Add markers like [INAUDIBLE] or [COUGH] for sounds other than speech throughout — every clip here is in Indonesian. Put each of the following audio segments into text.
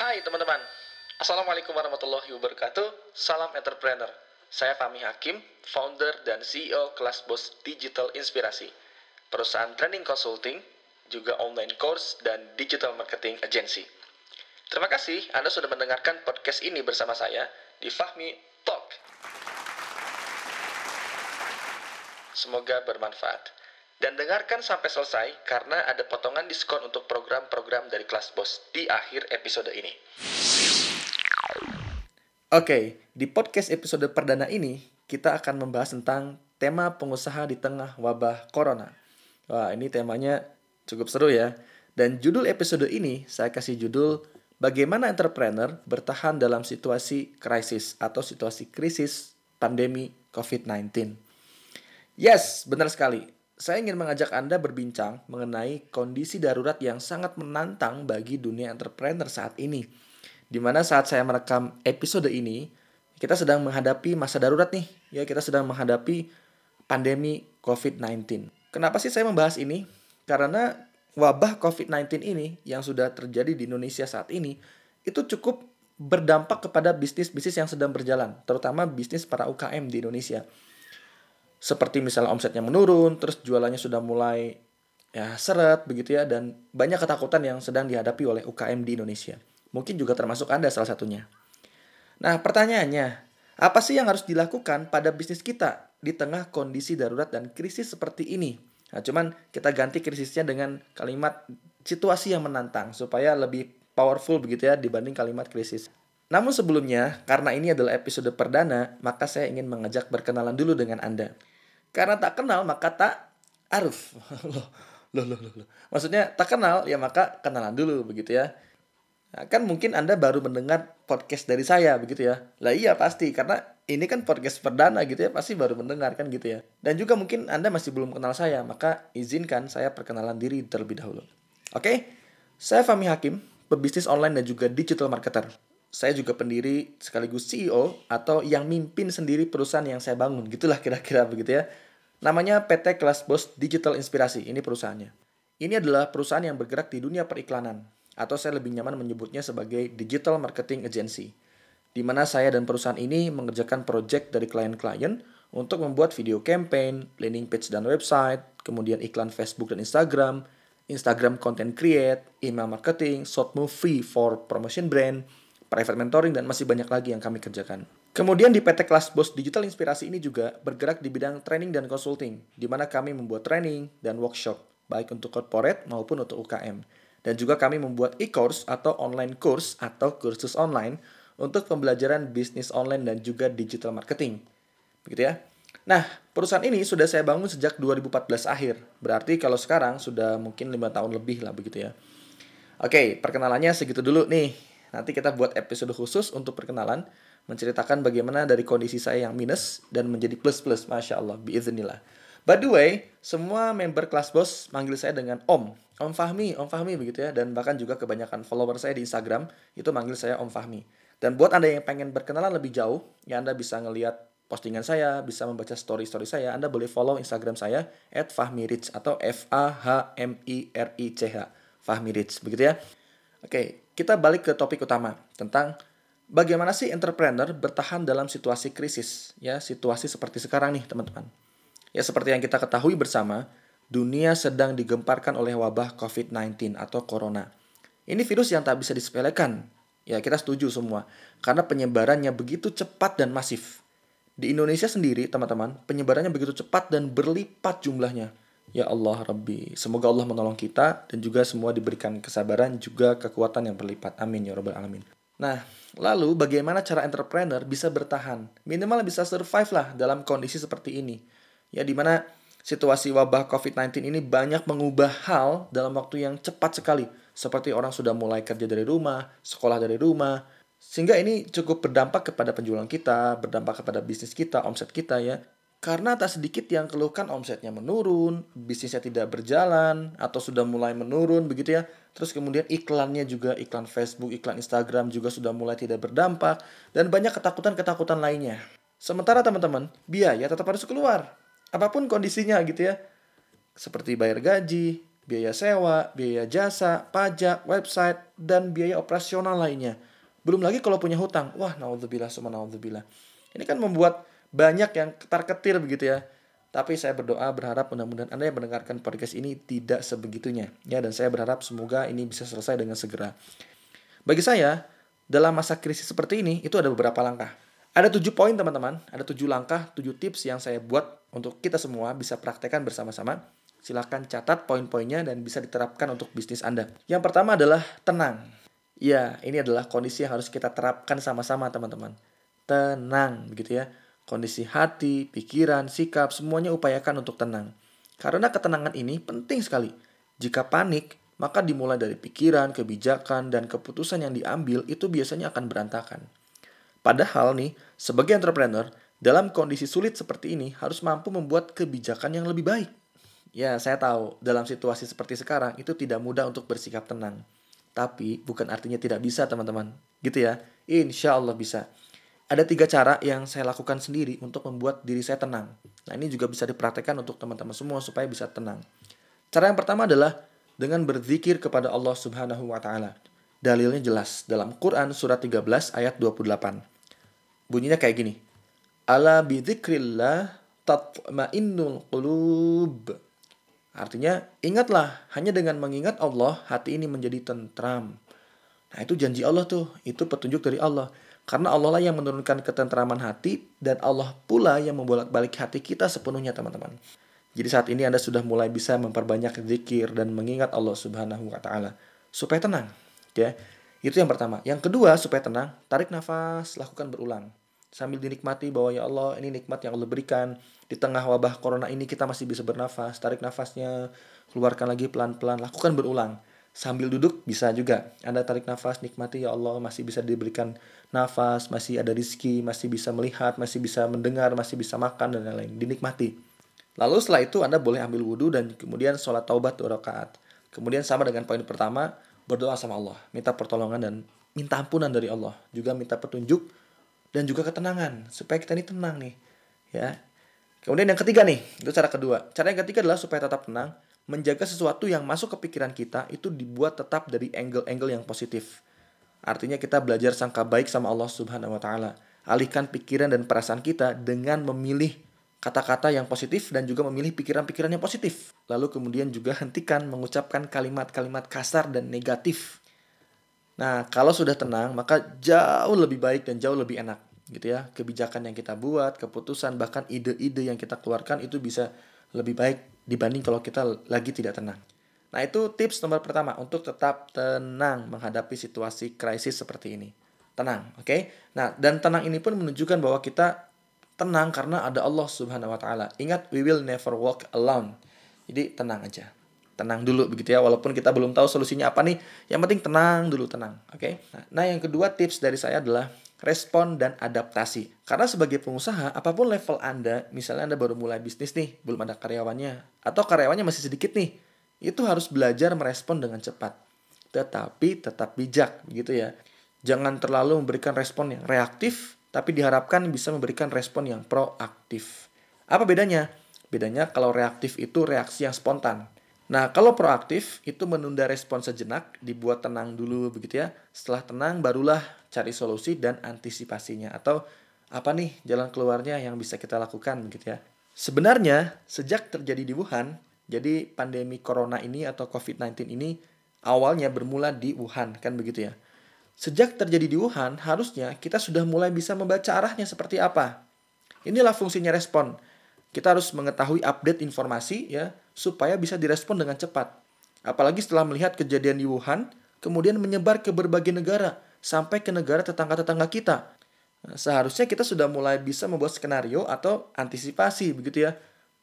Hai teman-teman, Assalamualaikum warahmatullahi wabarakatuh. Salam entrepreneur. Saya Fahmi Hakim, founder dan CEO Kelas Bos Digital Inspirasi, perusahaan training consulting, juga online course dan digital marketing agency. Terima kasih Anda sudah mendengarkan podcast ini bersama saya di Fahmi Talk. Semoga bermanfaat. Dan dengarkan sampai selesai karena ada potongan diskon untuk program-program dari kelas bos di akhir episode ini. Oke, di podcast episode perdana ini kita akan membahas tentang tema pengusaha di tengah wabah corona. Wah, ini temanya cukup seru ya. Dan judul episode ini saya kasih judul Bagaimana entrepreneur bertahan dalam situasi krisis atau situasi krisis pandemi COVID-19. Yes, benar sekali saya ingin mengajak Anda berbincang mengenai kondisi darurat yang sangat menantang bagi dunia entrepreneur saat ini. Di mana saat saya merekam episode ini, kita sedang menghadapi masa darurat nih. Ya, kita sedang menghadapi pandemi COVID-19. Kenapa sih saya membahas ini? Karena wabah COVID-19 ini yang sudah terjadi di Indonesia saat ini, itu cukup berdampak kepada bisnis-bisnis yang sedang berjalan, terutama bisnis para UKM di Indonesia seperti misalnya omsetnya menurun, terus jualannya sudah mulai ya seret begitu ya dan banyak ketakutan yang sedang dihadapi oleh UKM di Indonesia. Mungkin juga termasuk Anda salah satunya. Nah, pertanyaannya, apa sih yang harus dilakukan pada bisnis kita di tengah kondisi darurat dan krisis seperti ini? Nah, cuman kita ganti krisisnya dengan kalimat situasi yang menantang supaya lebih powerful begitu ya dibanding kalimat krisis. Namun sebelumnya, karena ini adalah episode perdana, maka saya ingin mengajak berkenalan dulu dengan Anda. Karena tak kenal maka tak aruf. [LAUGHS] loh, loh, loh, loh. Maksudnya tak kenal ya maka kenalan dulu begitu ya. Nah, kan mungkin Anda baru mendengar podcast dari saya begitu ya. Lah iya pasti karena ini kan podcast perdana gitu ya, pasti baru mendengar kan gitu ya. Dan juga mungkin Anda masih belum kenal saya, maka izinkan saya perkenalan diri terlebih dahulu. Oke? Saya Fahmi Hakim, pebisnis online dan juga digital marketer. Saya juga pendiri sekaligus CEO atau yang mimpin sendiri perusahaan yang saya bangun. Gitulah kira-kira begitu ya. Namanya PT Kelas Bos Digital Inspirasi, ini perusahaannya. Ini adalah perusahaan yang bergerak di dunia periklanan, atau saya lebih nyaman menyebutnya sebagai Digital Marketing Agency, di mana saya dan perusahaan ini mengerjakan proyek dari klien-klien untuk membuat video campaign, landing page dan website, kemudian iklan Facebook dan Instagram, Instagram content create, email marketing, short movie for promotion brand, private mentoring, dan masih banyak lagi yang kami kerjakan. Kemudian di PT Kelas Bos Digital Inspirasi ini juga bergerak di bidang training dan consulting, di mana kami membuat training dan workshop, baik untuk corporate maupun untuk UKM. Dan juga kami membuat e-course atau online course atau kursus online untuk pembelajaran bisnis online dan juga digital marketing. Begitu ya. Nah, perusahaan ini sudah saya bangun sejak 2014 akhir. Berarti kalau sekarang sudah mungkin lima tahun lebih lah begitu ya. Oke, perkenalannya segitu dulu nih. Nanti kita buat episode khusus untuk perkenalan menceritakan bagaimana dari kondisi saya yang minus dan menjadi plus plus, masya Allah, biiznillah. By the way, semua member kelas bos manggil saya dengan Om, Om Fahmi, Om Fahmi begitu ya, dan bahkan juga kebanyakan follower saya di Instagram itu manggil saya Om Fahmi. Dan buat anda yang pengen berkenalan lebih jauh, ya anda bisa ngelihat postingan saya, bisa membaca story-story saya, Anda boleh follow Instagram saya at Fahmirich atau F A H M I R I C H Fahmirich begitu ya. Oke, kita balik ke topik utama tentang Bagaimana sih entrepreneur bertahan dalam situasi krisis? Ya, situasi seperti sekarang nih, teman-teman. Ya, seperti yang kita ketahui bersama, dunia sedang digemparkan oleh wabah COVID-19 atau corona. Ini virus yang tak bisa disepelekan. Ya, kita setuju semua. Karena penyebarannya begitu cepat dan masif. Di Indonesia sendiri, teman-teman, penyebarannya begitu cepat dan berlipat jumlahnya. Ya Allah Rabbi, semoga Allah menolong kita dan juga semua diberikan kesabaran juga kekuatan yang berlipat. Amin ya Rabbal Alamin. Nah, lalu bagaimana cara entrepreneur bisa bertahan? Minimal bisa survive lah dalam kondisi seperti ini. Ya, di mana situasi wabah COVID-19 ini banyak mengubah hal dalam waktu yang cepat sekali. Seperti orang sudah mulai kerja dari rumah, sekolah dari rumah, sehingga ini cukup berdampak kepada penjualan kita, berdampak kepada bisnis kita, omset kita ya. Karena tak sedikit yang keluhkan omsetnya menurun, bisnisnya tidak berjalan, atau sudah mulai menurun begitu ya. Terus kemudian iklannya juga, iklan Facebook, iklan Instagram juga sudah mulai tidak berdampak, dan banyak ketakutan-ketakutan lainnya. Sementara teman-teman, biaya tetap harus keluar. Apa pun kondisinya gitu ya. Seperti bayar gaji, biaya sewa, biaya jasa, pajak, website, dan biaya operasional lainnya. Belum lagi kalau punya hutang. Wah, naudzubillah, semua naudzubillah. Ini kan membuat banyak yang ketar-ketir begitu ya. Tapi saya berdoa berharap mudah-mudahan Anda yang mendengarkan podcast ini tidak sebegitunya. Ya, dan saya berharap semoga ini bisa selesai dengan segera. Bagi saya, dalam masa krisis seperti ini, itu ada beberapa langkah. Ada tujuh poin teman-teman, ada tujuh langkah, tujuh tips yang saya buat untuk kita semua bisa praktekkan bersama-sama Silahkan catat poin-poinnya dan bisa diterapkan untuk bisnis Anda. Yang pertama adalah tenang. Ya, ini adalah kondisi yang harus kita terapkan sama-sama teman-teman. Tenang, begitu ya. Kondisi hati, pikiran, sikap, semuanya upayakan untuk tenang. Karena ketenangan ini penting sekali. Jika panik, maka dimulai dari pikiran, kebijakan, dan keputusan yang diambil itu biasanya akan berantakan. Padahal nih, sebagai entrepreneur, dalam kondisi sulit seperti ini harus mampu membuat kebijakan yang lebih baik. Ya, saya tahu dalam situasi seperti sekarang itu tidak mudah untuk bersikap tenang. Tapi bukan artinya tidak bisa, teman-teman. Gitu ya. Insya Allah bisa. Ada tiga cara yang saya lakukan sendiri untuk membuat diri saya tenang. Nah, ini juga bisa dipraktekkan untuk teman-teman semua supaya bisa tenang. Cara yang pertama adalah dengan berzikir kepada Allah Subhanahu wa taala. Dalilnya jelas dalam Quran surat 13 ayat 28. Bunyinya kayak gini. Ala bidzikrillah tatma'innul qulub. Artinya, ingatlah, hanya dengan mengingat Allah, hati ini menjadi tentram. Nah, itu janji Allah tuh. Itu petunjuk dari Allah. Karena Allah lah yang menurunkan ketentraman hati, dan Allah pula yang membolak-balik hati kita sepenuhnya, teman-teman. Jadi saat ini Anda sudah mulai bisa memperbanyak zikir dan mengingat Allah Subhanahu wa taala supaya tenang, ya. Itu yang pertama. Yang kedua, supaya tenang, tarik nafas, lakukan berulang sambil dinikmati bahwa ya Allah ini nikmat yang Allah berikan di tengah wabah corona ini kita masih bisa bernafas tarik nafasnya keluarkan lagi pelan-pelan lakukan berulang sambil duduk bisa juga. Anda tarik nafas nikmati ya Allah masih bisa diberikan nafas masih ada rizki masih bisa melihat masih bisa mendengar masih bisa makan dan lain-lain. Dinikmati. Lalu setelah itu anda boleh ambil wudhu dan kemudian sholat taubat dua rakaat. Kemudian sama dengan poin pertama berdoa sama Allah. Minta pertolongan dan minta ampunan dari Allah. Juga minta petunjuk dan juga ketenangan supaya kita ini tenang nih ya. Kemudian yang ketiga nih itu cara kedua. Cara yang ketiga adalah supaya tetap tenang menjaga sesuatu yang masuk ke pikiran kita itu dibuat tetap dari angle-angle yang positif artinya kita belajar sangka baik sama Allah Subhanahu Wa Taala alihkan pikiran dan perasaan kita dengan memilih kata-kata yang positif dan juga memilih pikiran-pikiran yang positif. Lalu kemudian juga hentikan mengucapkan kalimat-kalimat kasar dan negatif Nah, kalau sudah tenang, maka jauh lebih baik dan jauh lebih enak gitu ya. Kebijakan yang kita buat, keputusan bahkan ide-ide yang kita keluarkan itu bisa lebih baik dibanding kalau kita lagi tidak tenang. Nah, itu tips nomor pertama untuk tetap tenang menghadapi situasi krisis seperti ini. Tenang, oke? Okay? Nah, dan tenang ini pun menunjukkan bahwa kita tenang karena ada Allah Subhanahu wa taala. Ingat, we will never walk alone. Jadi tenang aja tenang dulu begitu ya walaupun kita belum tahu solusinya apa nih yang penting tenang dulu tenang oke okay? nah yang kedua tips dari saya adalah respon dan adaptasi. Karena sebagai pengusaha apa pun level anda misalnya anda baru mulai bisnis nih belum ada karyawannya atau karyawannya masih sedikit nih itu harus belajar merespon dengan cepat. Tetapi tetap bijak begitu ya. Jangan terlalu memberikan respon yang reaktif tapi diharapkan bisa memberikan respon yang proaktif. Apa bedanya? Bedanya kalau reaktif itu reaksi yang spontan Nah, kalau proaktif itu menunda respon sejenak, dibuat tenang dulu begitu ya. Setelah tenang barulah cari solusi dan antisipasinya atau apa nih jalan keluarnya yang bisa kita lakukan begitu ya. Sebenarnya sejak terjadi di Wuhan, jadi pandemi corona ini atau COVID-19 ini awalnya bermula di Wuhan kan begitu ya. Sejak terjadi di Wuhan, harusnya kita sudah mulai bisa membaca arahnya seperti apa. Inilah fungsinya respon kita harus mengetahui update informasi ya supaya bisa direspon dengan cepat. Apalagi setelah melihat kejadian di Wuhan, kemudian menyebar ke berbagai negara sampai ke negara tetangga-tetangga kita. Nah, seharusnya kita sudah mulai bisa membuat skenario atau antisipasi begitu ya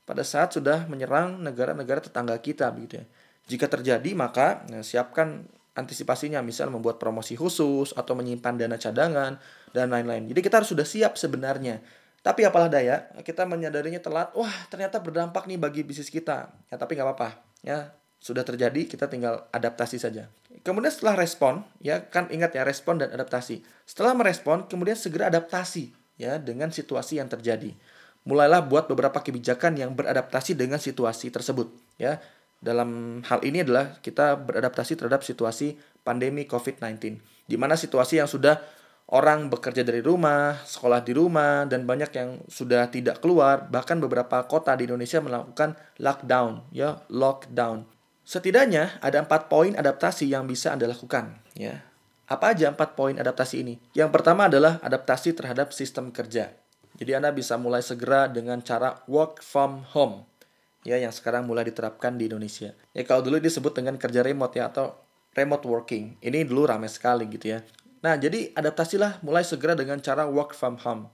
pada saat sudah menyerang negara-negara tetangga kita begitu ya. Jika terjadi maka nah, siapkan antisipasinya misal membuat promosi khusus atau menyimpan dana cadangan dan lain-lain. Jadi kita harus sudah siap sebenarnya tapi apalah daya, kita menyadarinya telat, wah ternyata berdampak nih bagi bisnis kita. Ya tapi nggak apa-apa, ya sudah terjadi, kita tinggal adaptasi saja. Kemudian setelah respon, ya kan ingat ya respon dan adaptasi. Setelah merespon, kemudian segera adaptasi ya dengan situasi yang terjadi. Mulailah buat beberapa kebijakan yang beradaptasi dengan situasi tersebut, ya. dalam hal ini adalah kita beradaptasi terhadap situasi pandemi COVID-19 di mana situasi yang sudah orang bekerja dari rumah, sekolah di rumah dan banyak yang sudah tidak keluar, bahkan beberapa kota di Indonesia melakukan lockdown, ya, lockdown. Setidaknya ada empat poin adaptasi yang bisa Anda lakukan, ya. Apa aja empat poin adaptasi ini? Yang pertama adalah adaptasi terhadap sistem kerja. Jadi Anda bisa mulai segera dengan cara work from home ya yang sekarang mulai diterapkan di Indonesia. Ya kalau dulu disebut dengan kerja remote ya atau remote working. Ini dulu ramai sekali gitu ya. Nah, jadi adaptasilah mulai segera dengan cara work from home.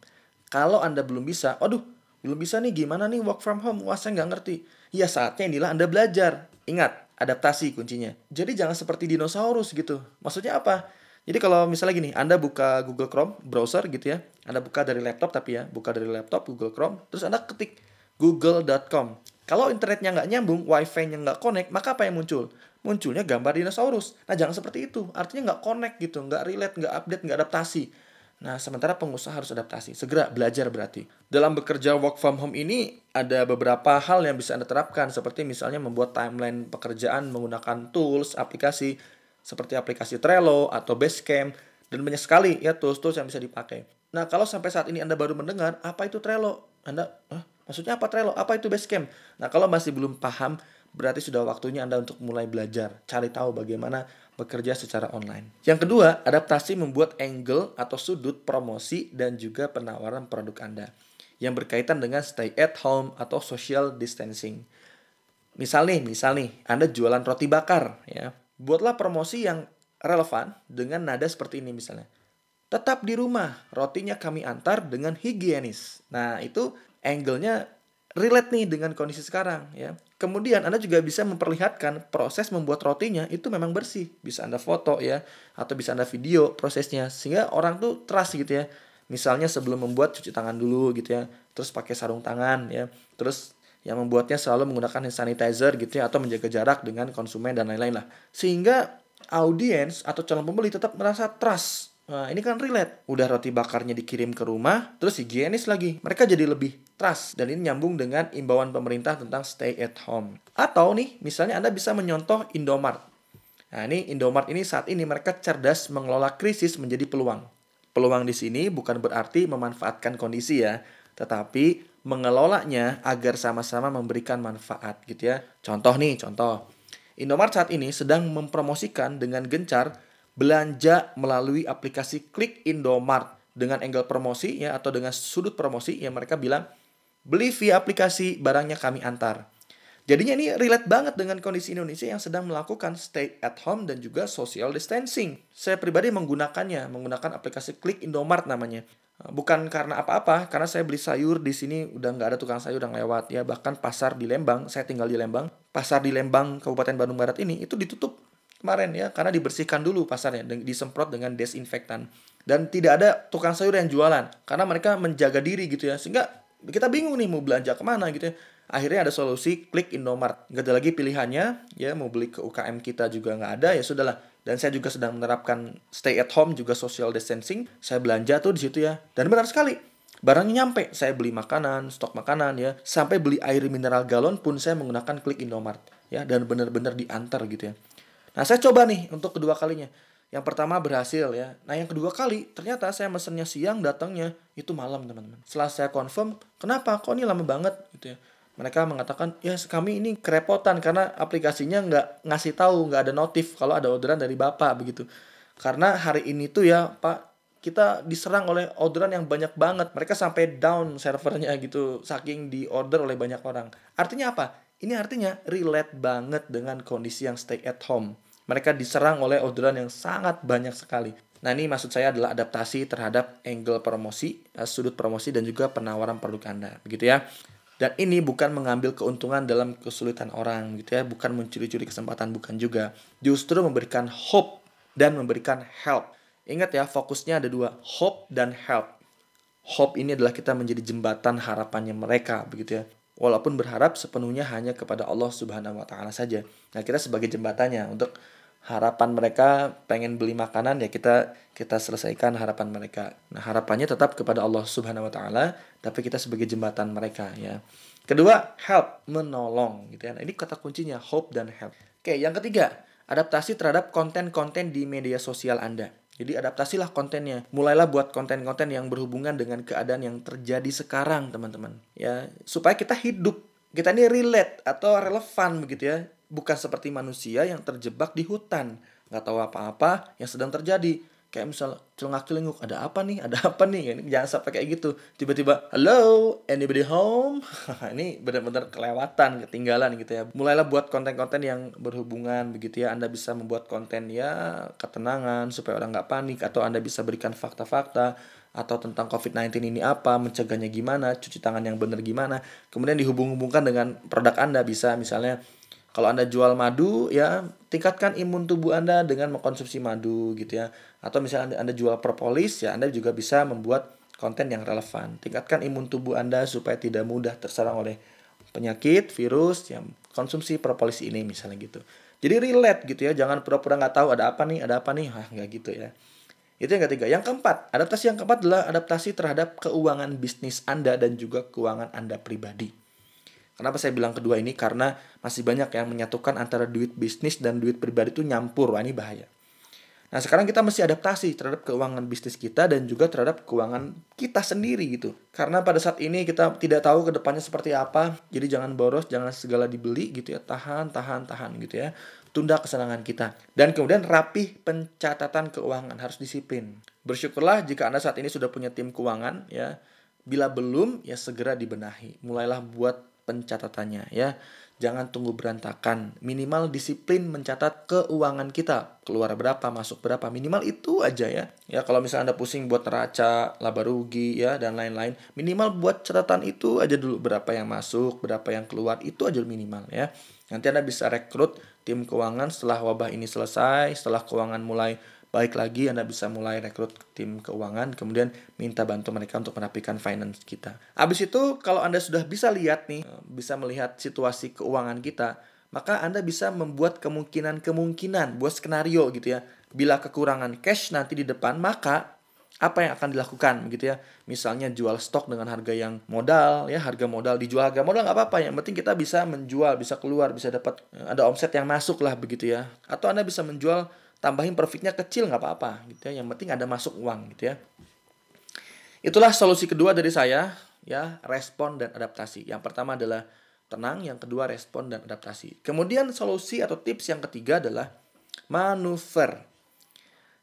Kalau Anda belum bisa, aduh, belum bisa nih gimana nih work from home? Wah, saya nggak ngerti. Ya saatnya inilah Anda belajar. Ingat, adaptasi kuncinya. Jadi jangan seperti dinosaurus gitu. Maksudnya apa? Jadi kalau misalnya gini, Anda buka Google Chrome browser gitu ya, Anda buka dari laptop tapi ya, buka dari laptop Google Chrome, terus Anda ketik google.com. Kalau internetnya nggak nyambung, wifi-nya nggak connect, maka apa yang muncul? Munculnya gambar dinosaurus. Nah jangan seperti itu, artinya nggak connect gitu, nggak relate, nggak update, nggak adaptasi. Nah, sementara pengusaha harus adaptasi. Segera belajar berarti. Dalam bekerja work from home ini, ada beberapa hal yang bisa Anda terapkan. Seperti misalnya membuat timeline pekerjaan menggunakan tools, aplikasi, seperti aplikasi Trello atau Basecamp dan banyak sekali ya tools-tools yang bisa dipakai. Nah, kalau sampai saat ini Anda baru mendengar apa itu Trello, Anda, ah, maksudnya apa Trello? Apa itu Basecamp? Nah, kalau masih belum paham, berarti sudah waktunya Anda untuk mulai belajar, cari tahu bagaimana bekerja secara online. Yang kedua, adaptasi membuat angle atau sudut promosi dan juga penawaran produk Anda yang berkaitan dengan stay at home atau social distancing. Misal nih, misal nih, Anda jualan roti bakar ya buatlah promosi yang relevan dengan nada seperti ini misalnya. Tetap di rumah, rotinya kami antar dengan higienis. Nah, itu angle-nya relate nih dengan kondisi sekarang ya. Kemudian Anda juga bisa memperlihatkan proses membuat rotinya itu memang bersih. Bisa Anda foto ya atau bisa Anda video prosesnya sehingga orang tuh trust gitu ya. Misalnya sebelum membuat cuci tangan dulu gitu ya. Terus pakai sarung tangan ya. Terus yang membuatnya selalu menggunakan hand sanitizer gitu ya atau menjaga jarak dengan konsumen dan lain-lain lah. Sehingga audiens atau calon pembeli tetap merasa trust. Nah, ini kan relate. Udah roti bakarnya dikirim ke rumah, terus higienis lagi. Mereka jadi lebih trust. Dan ini nyambung dengan imbauan pemerintah tentang stay at home. Atau nih, misalnya Anda bisa menyontoh Indomart. Nah, ini Indomart ini saat ini mereka cerdas mengelola krisis menjadi peluang. Peluang di sini bukan berarti memanfaatkan kondisi ya, tetapi mengelolanya agar sama-sama memberikan manfaat gitu ya. Contoh nih, contoh. Indomart saat ini sedang mempromosikan dengan gencar belanja melalui aplikasi Klik Indomart dengan angle promosi ya atau dengan sudut promosi yang mereka bilang beli via aplikasi barangnya kami antar. Jadinya ini relate banget dengan kondisi Indonesia yang sedang melakukan stay at home dan juga social distancing. Saya pribadi menggunakannya, menggunakan aplikasi Klik Indomart namanya. Bukan karena apa-apa, karena saya beli sayur di sini udah nggak ada tukang sayur yang lewat ya. Bahkan pasar di Lembang, saya tinggal di Lembang, pasar di Lembang Kabupaten Bandung Barat ini itu ditutup kemarin ya karena dibersihkan dulu pasarnya disemprot dengan desinfektan dan tidak ada tukang sayur yang jualan karena mereka menjaga diri gitu ya sehingga kita bingung nih mau belanja ke mana gitu ya akhirnya ada solusi klik Indomart nggak ada lagi pilihannya ya mau beli ke UKM kita juga nggak ada ya sudahlah dan saya juga sedang menerapkan stay at home juga social distancing. Saya belanja tuh di situ ya. Dan benar sekali. Barangnya nyampe. Saya beli makanan, stok makanan ya. Sampai beli air mineral galon pun saya menggunakan klik Indomart ya dan benar-benar diantar gitu ya. Nah, saya coba nih untuk kedua kalinya. Yang pertama berhasil ya. Nah, yang kedua kali ternyata saya mesennya siang, datangnya itu malam, teman-teman. Setelah saya confirm, kenapa? Kok ini lama banget? Gitu ya. Mereka mengatakan ya kami ini kerepotan karena aplikasinya nggak ngasih tahu nggak ada notif kalau ada orderan dari bapak begitu. Karena hari ini tuh ya pak kita diserang oleh orderan yang banyak banget. Mereka sampai down servernya gitu saking di order oleh banyak orang. Artinya apa ini artinya relate banget dengan kondisi yang stay at home mereka diserang oleh orderan yang sangat banyak sekali Nah ini maksud saya adalah adaptasi terhadap angle promosi, eh, sudut promosi dan juga penawaran produk Anda. Begitu ya. Dan ini bukan mengambil keuntungan dalam kesulitan orang gitu ya, bukan mencuri-curi kesempatan, bukan juga. Justru memberikan hope dan memberikan help. Ingat ya, fokusnya ada dua, hope dan help. Hope ini adalah kita menjadi jembatan harapannya mereka begitu ya. Walaupun berharap sepenuhnya hanya kepada Allah Subhanahu wa taala saja. Nah, kita sebagai jembatannya untuk harapan mereka pengen beli makanan ya kita kita selesaikan harapan mereka. Nah, harapannya tetap kepada Allah Subhanahu wa taala, tapi kita sebagai jembatan mereka ya. Kedua, help, menolong gitu ya. Nah, ini kata kuncinya hope dan help. Oke, yang ketiga, adaptasi terhadap konten-konten di media sosial Anda. Jadi adaptasilah kontennya. Mulailah buat konten-konten yang berhubungan dengan keadaan yang terjadi sekarang, teman-teman. Ya, supaya kita hidup, kita ini relate atau relevan begitu ya. Bukan seperti manusia yang terjebak di hutan, nggak tahu apa-apa yang sedang terjadi kayak misal celengak celenguk ada apa nih? Ada apa nih? Jangan sampai kayak gitu. Tiba-tiba hello anybody home? [LAUGHS] Ini benar-benar kelewatan ketinggalan gitu ya. Mulailah buat konten-konten yang berhubungan begitu ya. Anda bisa membuat konten ya ketenangan supaya orang nggak panik atau anda bisa berikan fakta-fakta atau tentang COVID-19 ini apa, mencegahnya gimana, cuci tangan yang benar gimana. Kemudian dihubung-hubungkan dengan produk Anda bisa misalnya kalau Anda jual madu, ya tingkatkan imun tubuh Anda dengan mengkonsumsi madu gitu ya. Atau misalnya Anda, anda jual propolis, ya Anda juga bisa membuat konten yang relevan. Tingkatkan imun tubuh Anda supaya tidak mudah terserang oleh penyakit, virus, yang konsumsi propolis ini misalnya gitu. Jadi relate gitu ya, jangan pura-pura nggak tahu ada apa nih, ada apa nih, Hah, nggak gitu ya. Itu yang ketiga. Yang keempat, adaptasi yang keempat adalah adaptasi terhadap keuangan bisnis Anda dan juga keuangan Anda pribadi. Kenapa saya bilang kedua ini? Karena masih banyak yang menyatukan antara duit bisnis dan duit pribadi itu nyampur. Wah, ini bahaya. Nah, sekarang kita mesti adaptasi terhadap keuangan bisnis kita dan juga terhadap keuangan kita sendiri gitu. Karena pada saat ini kita tidak tahu ke depannya seperti apa. Jadi jangan boros, jangan segala dibeli gitu ya. Tahan, tahan, tahan gitu ya. Tunda kesenangan kita. Dan kemudian rapih pencatatan keuangan, harus disiplin. Bersyukurlah jika Anda saat ini sudah punya tim keuangan ya. Bila belum, ya segera dibenahi. Mulailah buat pencatatannya ya. Jangan tunggu berantakan. Minimal disiplin mencatat keuangan kita. Keluar berapa, masuk berapa. Minimal itu aja ya. Ya kalau misalnya Anda pusing buat neraca, laba rugi ya dan lain-lain. Minimal buat catatan itu aja dulu berapa yang masuk, berapa yang keluar. Itu aja minimal ya. Nanti Anda bisa rekrut tim keuangan setelah wabah ini selesai, setelah keuangan mulai baik lagi Anda bisa mulai rekrut tim keuangan, kemudian minta bantu mereka untuk merapikan finance kita. Habis itu kalau Anda sudah bisa lihat nih, bisa melihat situasi keuangan kita, maka Anda bisa membuat kemungkinan-kemungkinan, buat skenario gitu ya. Bila kekurangan cash nanti di depan, maka apa yang akan dilakukan gitu ya misalnya jual stok dengan harga yang modal ya harga modal dijual harga modal nggak apa-apa yang penting kita bisa menjual bisa keluar bisa dapat ada omset yang masuk lah begitu ya atau anda bisa menjual tambahin profitnya kecil nggak apa-apa gitu ya. Yang penting ada masuk uang gitu ya. Itulah solusi kedua dari saya ya respon dan adaptasi. Yang pertama adalah tenang yang kedua respon dan adaptasi. Kemudian solusi atau tips yang ketiga adalah manuver.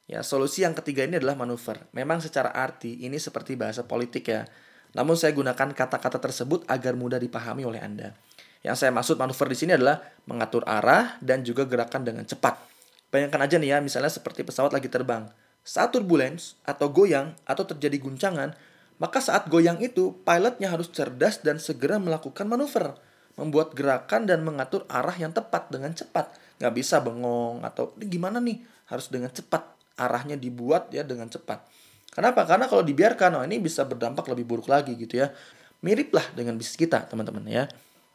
Ya solusi yang ketiga ini adalah manuver. Memang secara arti ini seperti bahasa politik ya. Namun saya gunakan kata-kata tersebut agar mudah dipahami oleh Anda. Yang saya maksud manuver di sini adalah mengatur arah dan juga gerakan dengan cepat. Bayangkan aja nih ya, misalnya seperti pesawat lagi terbang. Saat turbulence atau goyang atau terjadi guncangan, maka saat goyang itu pilotnya harus cerdas dan segera melakukan manuver, membuat gerakan dan mengatur arah yang tepat dengan cepat. Nggak bisa bengong atau ini gimana nih, harus dengan cepat arahnya dibuat ya dengan cepat. Kenapa? Karena kalau dibiarkan, oh ini bisa berdampak lebih buruk lagi gitu ya. Mirip lah dengan bisnis kita, teman-teman ya.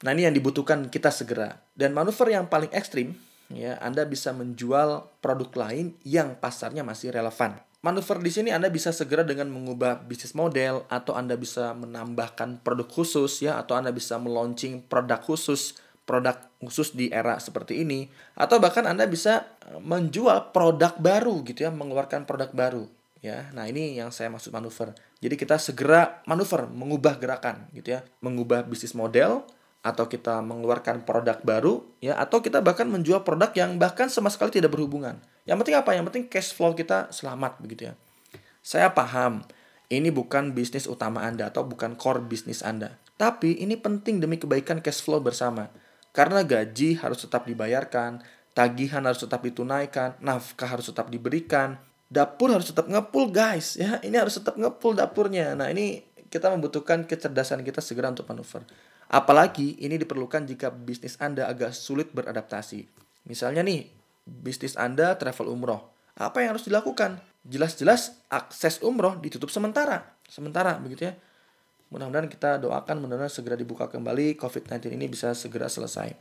Nah ini yang dibutuhkan kita segera. Dan manuver yang paling ekstrim ya Anda bisa menjual produk lain yang pasarnya masih relevan. Manuver di sini Anda bisa segera dengan mengubah bisnis model atau Anda bisa menambahkan produk khusus ya atau Anda bisa meluncing produk khusus produk khusus di era seperti ini. Atau bahkan Anda bisa eh, menjual produk baru gitu ya mengeluarkan produk baru ya. Nah ini yang saya maksud manuver. Jadi kita segera manuver mengubah gerakan gitu ya mengubah bisnis model atau kita mengeluarkan produk baru ya atau kita bahkan menjual produk yang bahkan sama sekali tidak berhubungan. Yang penting apa? Yang penting cash flow kita selamat begitu ya. Saya paham ini bukan bisnis utama Anda atau bukan core bisnis Anda. Tapi ini penting demi kebaikan cash flow bersama. Karena gaji harus tetap dibayarkan, tagihan harus tetap ditunaikan, nafkah harus tetap diberikan, dapur harus tetap ngepul guys ya. Ini harus tetap ngepul dapurnya. Nah, ini kita membutuhkan kecerdasan kita segera untuk manuver. Apalagi ini diperlukan jika bisnis Anda agak sulit beradaptasi. Misalnya nih, bisnis Anda travel umroh. Apa yang harus dilakukan? Jelas-jelas akses umroh ditutup sementara. Sementara begitu ya. Mudah-mudahan kita doakan mudah-mudahan segera dibuka kembali COVID-19 ini bisa segera selesai.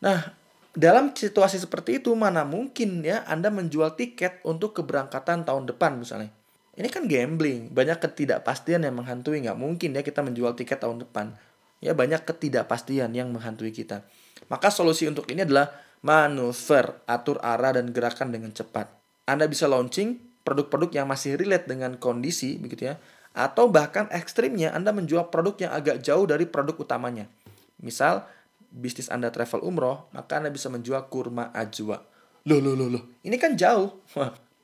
Nah, dalam situasi seperti itu mana mungkin ya Anda menjual tiket untuk keberangkatan tahun depan misalnya. Ini kan gambling, banyak ketidakpastian yang menghantui. Nggak mungkin ya kita menjual tiket tahun depan Ya banyak ketidakpastian yang menghantui kita. Maka solusi untuk ini adalah manuver, atur arah dan gerakan dengan cepat. Anda bisa launching produk-produk yang masih relate dengan kondisi begitu ya. Atau bahkan ekstrimnya Anda menjual produk yang agak jauh dari produk utamanya. Misal bisnis Anda travel umroh, maka Anda bisa menjual kurma ajwa. Loh, loh, loh, loh. Ini kan jauh.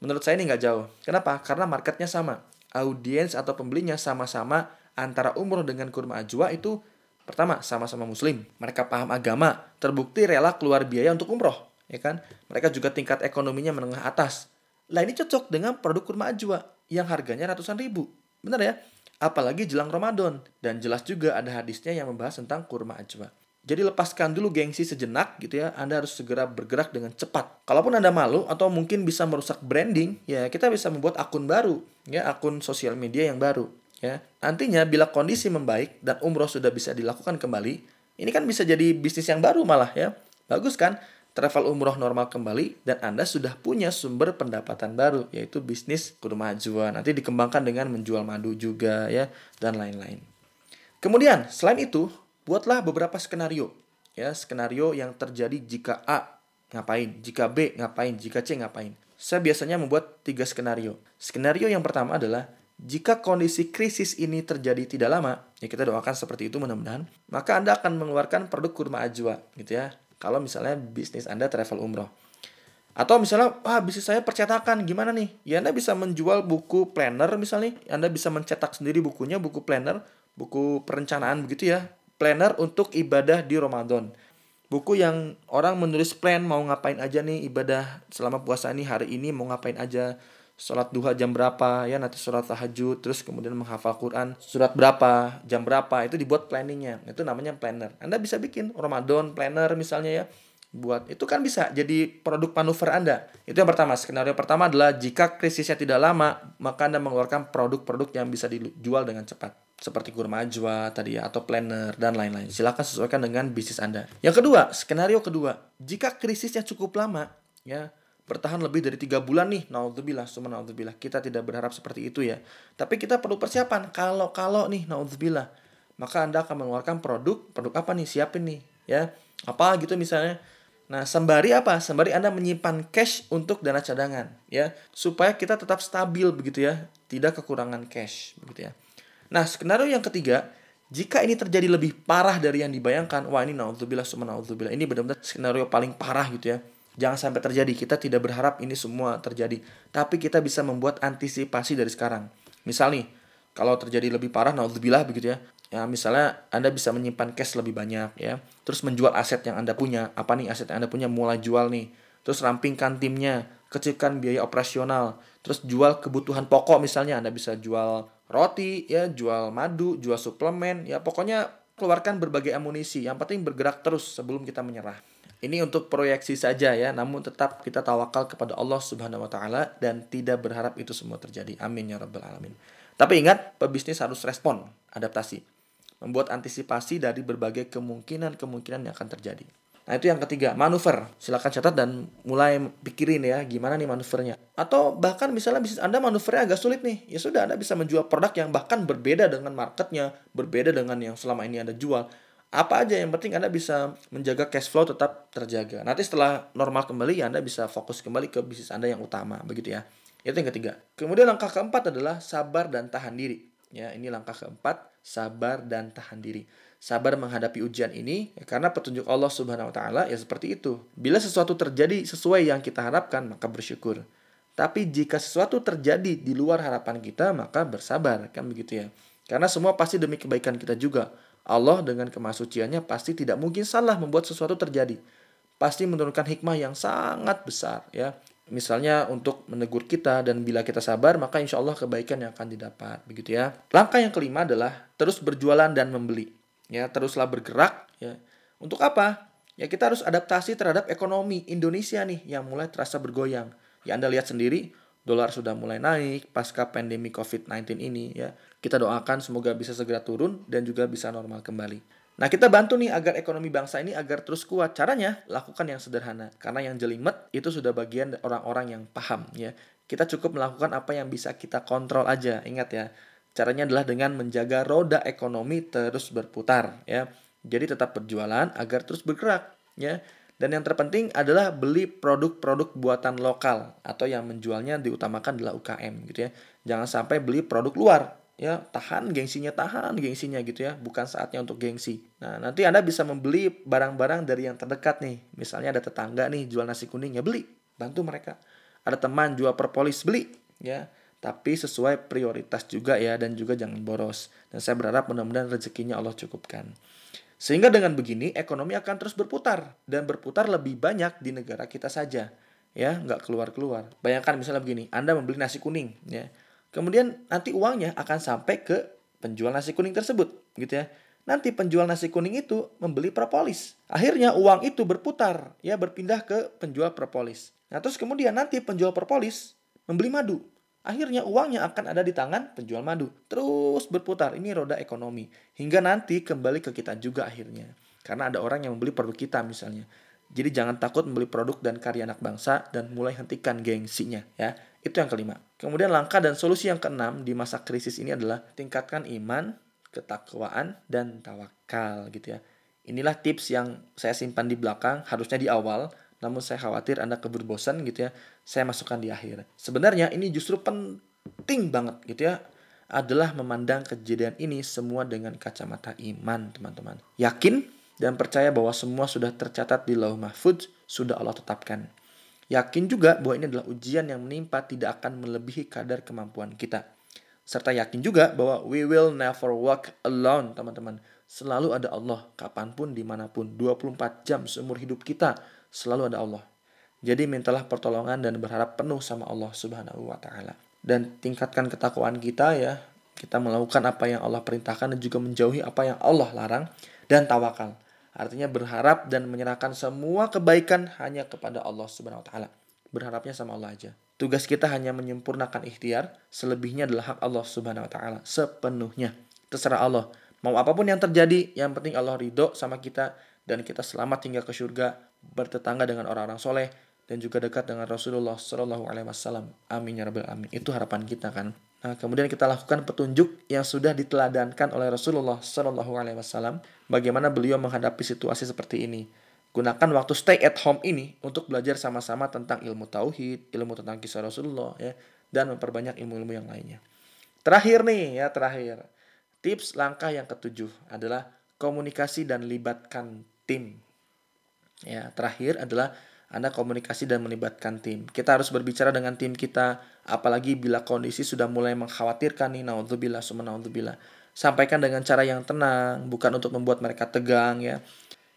Menurut saya ini nggak jauh. Kenapa? Karena marketnya sama. Audiens atau pembelinya sama-sama antara umroh dengan kurma ajwa itu Pertama, sama-sama muslim. Mereka paham agama, terbukti rela keluar biaya untuk umroh. Ya kan? Mereka juga tingkat ekonominya menengah atas. Lah ini cocok dengan produk kurma ajwa yang harganya ratusan ribu. Benar ya? Apalagi jelang Ramadan. Dan jelas juga ada hadisnya yang membahas tentang kurma ajwa. Jadi lepaskan dulu gengsi sejenak gitu ya. Anda harus segera bergerak dengan cepat. Kalaupun Anda malu atau mungkin bisa merusak branding, ya kita bisa membuat akun baru, ya akun sosial media yang baru. Ya, nantinya bila kondisi membaik dan umroh sudah bisa dilakukan kembali, ini kan bisa jadi bisnis yang baru malah ya. Bagus kan? Travel umroh normal kembali dan Anda sudah punya sumber pendapatan baru yaitu bisnis kurma ajwa. Nanti dikembangkan dengan menjual madu juga ya dan lain-lain. Kemudian, selain itu, buatlah beberapa skenario. Ya, skenario yang terjadi jika A ngapain, jika B ngapain, jika C ngapain. Saya biasanya membuat tiga skenario. Skenario yang pertama adalah jika kondisi krisis ini terjadi tidak lama, ya kita doakan seperti itu mudah-mudahan, maka Anda akan mengeluarkan produk kurma ajwa gitu ya. Kalau misalnya bisnis Anda travel umroh. Atau misalnya, wah bisnis saya percetakan, gimana nih? Ya Anda bisa menjual buku planner misalnya, Anda bisa mencetak sendiri bukunya, buku planner, buku perencanaan begitu ya. Planner untuk ibadah di Ramadan. Buku yang orang menulis plan mau ngapain aja nih ibadah selama puasa ini hari ini mau ngapain aja sholat duha jam berapa ya nanti sholat tahajud terus kemudian menghafal Quran. Surat berapa jam berapa itu dibuat planningnya. Itu namanya planner. Anda bisa bikin Ramadan planner misalnya ya buat itu kan bisa jadi produk manuver anda. Itu yang pertama. Skenario pertama adalah jika krisisnya tidak lama maka anda mengeluarkan produk-produk yang bisa dijual dengan cepat. Seperti kurma ajwa tadi ya atau planner dan lain-lain. Silakan sesuaikan dengan bisnis anda. Yang kedua skenario kedua. Jika krisisnya cukup lama ya bertahan lebih dari tiga bulan nih naudzubillah summa naudzubillah kita tidak berharap seperti itu ya. Tapi kita perlu persiapan. Kalau kalau nih naudzubillah maka anda akan mengeluarkan produk produk apa nih? Siapin nih ya. Apa gitu misalnya. Nah sembari apa? Sembari anda menyimpan cash untuk dana cadangan ya. Supaya kita tetap stabil begitu ya. Tidak kekurangan cash begitu ya. Nah skenario yang ketiga jika ini terjadi lebih parah dari yang dibayangkan wah ini naudzubillah summa naudzubillah. Ini benar-benar skenario paling parah gitu ya Jangan sampai terjadi. Kita tidak berharap ini semua terjadi. Tapi kita bisa membuat antisipasi dari sekarang. Misal nih, kalau terjadi lebih parah, naudzubillah begitu ya. Ya, misalnya Anda bisa menyimpan cash lebih banyak ya. Terus menjual aset yang Anda punya. Apa nih aset yang Anda punya? Mulai jual nih. Terus rampingkan timnya, kecilkan biaya operasional. Terus jual kebutuhan pokok misalnya Anda bisa jual roti ya, jual madu, jual suplemen, ya pokoknya keluarkan berbagai amunisi. Yang penting bergerak terus sebelum kita menyerah. Ini untuk proyeksi saja ya, namun tetap kita tawakal kepada Allah Subhanahu wa taala dan tidak berharap itu semua terjadi. Amin ya rabbal alamin. Tapi ingat, pebisnis harus respon, adaptasi, membuat antisipasi dari berbagai kemungkinan-kemungkinan yang akan terjadi. Nah, itu yang ketiga, manuver. Silakan catat dan mulai pikirin ya gimana nih manuvernya. Atau bahkan misalnya bisnis Anda manuvernya agak sulit nih. Ya sudah Anda bisa menjual produk yang bahkan berbeda dengan marketnya, berbeda dengan yang selama ini Anda jual apa aja yang penting Anda bisa menjaga cash flow tetap terjaga. Nanti setelah normal kembali Anda bisa fokus kembali ke bisnis Anda yang utama, begitu ya. Itu yang ketiga. Kemudian langkah keempat adalah sabar dan tahan diri. Ya, ini langkah keempat, sabar dan tahan diri. Sabar menghadapi ujian ini ya, karena petunjuk Allah Subhanahu wa taala ya seperti itu. Bila sesuatu terjadi sesuai yang kita harapkan, maka bersyukur. Tapi jika sesuatu terjadi di luar harapan kita, maka bersabar, kan begitu ya. Karena semua pasti demi kebaikan kita juga. Allah dengan kemasuciannya pasti tidak mungkin salah membuat sesuatu terjadi. Pasti menurunkan hikmah yang sangat besar ya. Misalnya untuk menegur kita dan bila kita sabar maka insya Allah kebaikan yang akan didapat begitu ya. Langkah yang kelima adalah terus berjualan dan membeli. Ya teruslah bergerak ya. Untuk apa? Ya kita harus adaptasi terhadap ekonomi Indonesia nih yang mulai terasa bergoyang. Ya Anda lihat sendiri dolar sudah mulai naik pasca pandemi COVID-19 ini ya. Kita doakan semoga bisa segera turun dan juga bisa normal kembali. Nah, kita bantu nih agar ekonomi bangsa ini agar terus kuat. Caranya lakukan yang sederhana karena yang jelimet itu sudah bagian orang-orang yang paham ya. Kita cukup melakukan apa yang bisa kita kontrol aja. Ingat ya, Caranya adalah dengan menjaga roda ekonomi terus berputar ya. Jadi tetap berjualan agar terus bergerak ya. Dan yang terpenting adalah beli produk-produk buatan lokal atau yang menjualnya diutamakan adalah UKM gitu ya. Jangan sampai beli produk luar ya. Tahan gengsinya tahan gengsinya gitu ya. Bukan saatnya untuk gengsi. Nah nanti anda bisa membeli barang-barang dari yang terdekat nih. Misalnya ada tetangga nih jual nasi kuning ya beli. Bantu mereka. Ada teman jual propolis beli ya. Tapi sesuai prioritas juga ya dan juga jangan boros. Dan saya berharap mudah-mudahan rezekinya Allah cukupkan. Sehingga dengan begini ekonomi akan terus berputar dan berputar lebih banyak di negara kita saja. Ya, nggak keluar-keluar. Bayangkan misalnya begini, Anda membeli nasi kuning ya. Kemudian nanti uangnya akan sampai ke penjual nasi kuning tersebut, gitu ya. Nanti penjual nasi kuning itu membeli propolis. Akhirnya uang itu berputar, ya berpindah ke penjual propolis. Nah, terus kemudian nanti penjual propolis membeli madu. Akhirnya uangnya akan ada di tangan penjual madu. Terus berputar, ini roda ekonomi. Hingga nanti kembali ke kita juga akhirnya. Karena ada orang yang membeli produk kita misalnya. Jadi jangan takut membeli produk dan karya anak bangsa dan mulai hentikan gengsinya ya. Itu yang kelima. Kemudian langkah dan solusi yang keenam di masa krisis ini adalah tingkatkan iman, ketakwaan, dan tawakal gitu ya. Inilah tips yang saya simpan di belakang, harusnya di awal, namun saya khawatir Anda keburu bosan gitu ya. Saya masukkan di akhir. Sebenarnya ini justru penting banget gitu ya adalah memandang kejadian ini semua dengan kacamata iman, teman-teman. Yakin dan percaya bahwa semua sudah tercatat di Lauh Mahfud, sudah Allah tetapkan. Yakin juga bahwa ini adalah ujian yang menimpa tidak akan melebihi kadar kemampuan kita. Serta yakin juga bahwa we will never walk alone, teman-teman. Selalu ada Allah, kapan pun, di mana pun, 24 jam seumur hidup kita selalu ada Allah. Jadi mintalah pertolongan dan berharap penuh sama Allah Subhanahu wa taala. Dan tingkatkan ketakwaan kita ya. Kita melakukan apa yang Allah perintahkan dan juga menjauhi apa yang Allah larang dan tawakal. Artinya berharap dan menyerahkan semua kebaikan hanya kepada Allah Subhanahu wa taala. Berharapnya sama Allah aja. Tugas kita hanya menyempurnakan ikhtiar, selebihnya adalah hak Allah Subhanahu wa taala sepenuhnya. Terserah Allah. Mau apa pun yang terjadi, yang penting Allah ridho sama kita dan kita selamat hingga ke surga bertetangga dengan orang-orang soleh dan juga dekat dengan Rasulullah Shallallahu Alaihi Wasallam. Amin ya rabbal alamin. Itu harapan kita kan. Nah, kemudian kita lakukan petunjuk yang sudah diteladankan oleh Rasulullah Shallallahu Alaihi Wasallam. Bagaimana beliau menghadapi situasi seperti ini. Gunakan waktu stay at home ini untuk belajar sama-sama tentang ilmu tauhid, ilmu tentang kisah Rasulullah ya, dan memperbanyak ilmu-ilmu yang lainnya. Terakhir nih ya terakhir. Tips langkah yang ketujuh adalah komunikasi dan libatkan tim. Ya, terakhir adalah Anda komunikasi dan melibatkan tim. Kita harus berbicara dengan tim kita, apalagi bila kondisi sudah mulai mengkhawatirkan nih, naudzubillah, summa naudzubillah. Sampaikan dengan cara yang tenang, bukan untuk membuat mereka tegang ya.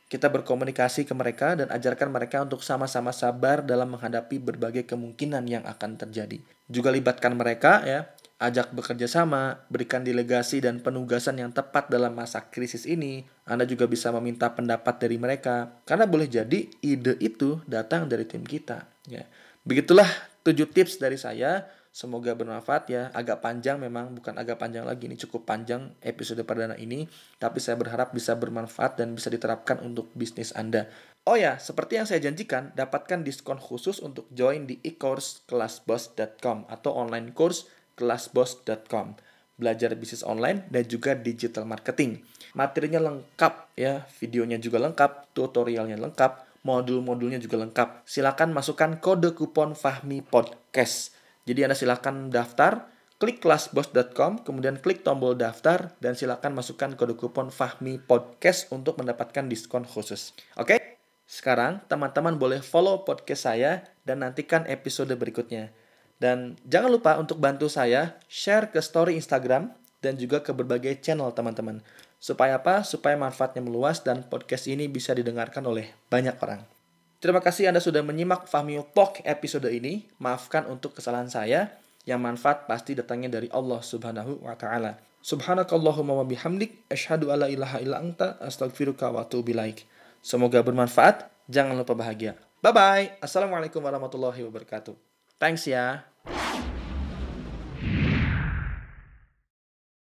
Kita berkomunikasi ke mereka dan ajarkan mereka untuk sama-sama sabar dalam menghadapi berbagai kemungkinan yang akan terjadi. Juga libatkan mereka ya ajak bekerja sama, berikan delegasi dan penugasan yang tepat dalam masa krisis ini. Anda juga bisa meminta pendapat dari mereka, karena boleh jadi ide itu datang dari tim kita. Ya. Begitulah tujuh tips dari saya. Semoga bermanfaat ya. Agak panjang memang, bukan agak panjang lagi. Ini cukup panjang episode perdana ini. Tapi saya berharap bisa bermanfaat dan bisa diterapkan untuk bisnis Anda. Oh ya, seperti yang saya janjikan, dapatkan diskon khusus untuk join di e-course kelasbos.com atau online course kelasbos.com. Belajar bisnis online dan juga digital marketing. Materinya lengkap ya, videonya juga lengkap, tutorialnya lengkap, modul-modulnya juga lengkap. Silakan masukkan kode kupon Fahmi Podcast. Jadi Anda silakan daftar, klik kelasbos.com, kemudian klik tombol daftar, dan silakan masukkan kode kupon Fahmi Podcast untuk mendapatkan diskon khusus. Oke? Sekarang teman-teman boleh follow podcast saya dan nantikan episode berikutnya. Dan jangan lupa untuk bantu saya share ke story Instagram dan juga ke berbagai channel teman-teman. Supaya apa? Supaya manfaatnya meluas dan podcast ini bisa didengarkan oleh banyak orang. Terima kasih Anda sudah menyimak Fahmi Talk episode ini. Maafkan untuk kesalahan saya. Yang manfaat pasti datangnya dari Allah Subhanahu wa taala. Subhanakallahumma wa bihamdik asyhadu alla ilaha illa anta astaghfiruka wa atubu. Semoga bermanfaat. Jangan lupa bahagia. Bye bye. Assalamualaikum warahmatullahi wabarakatuh. Thanks ya.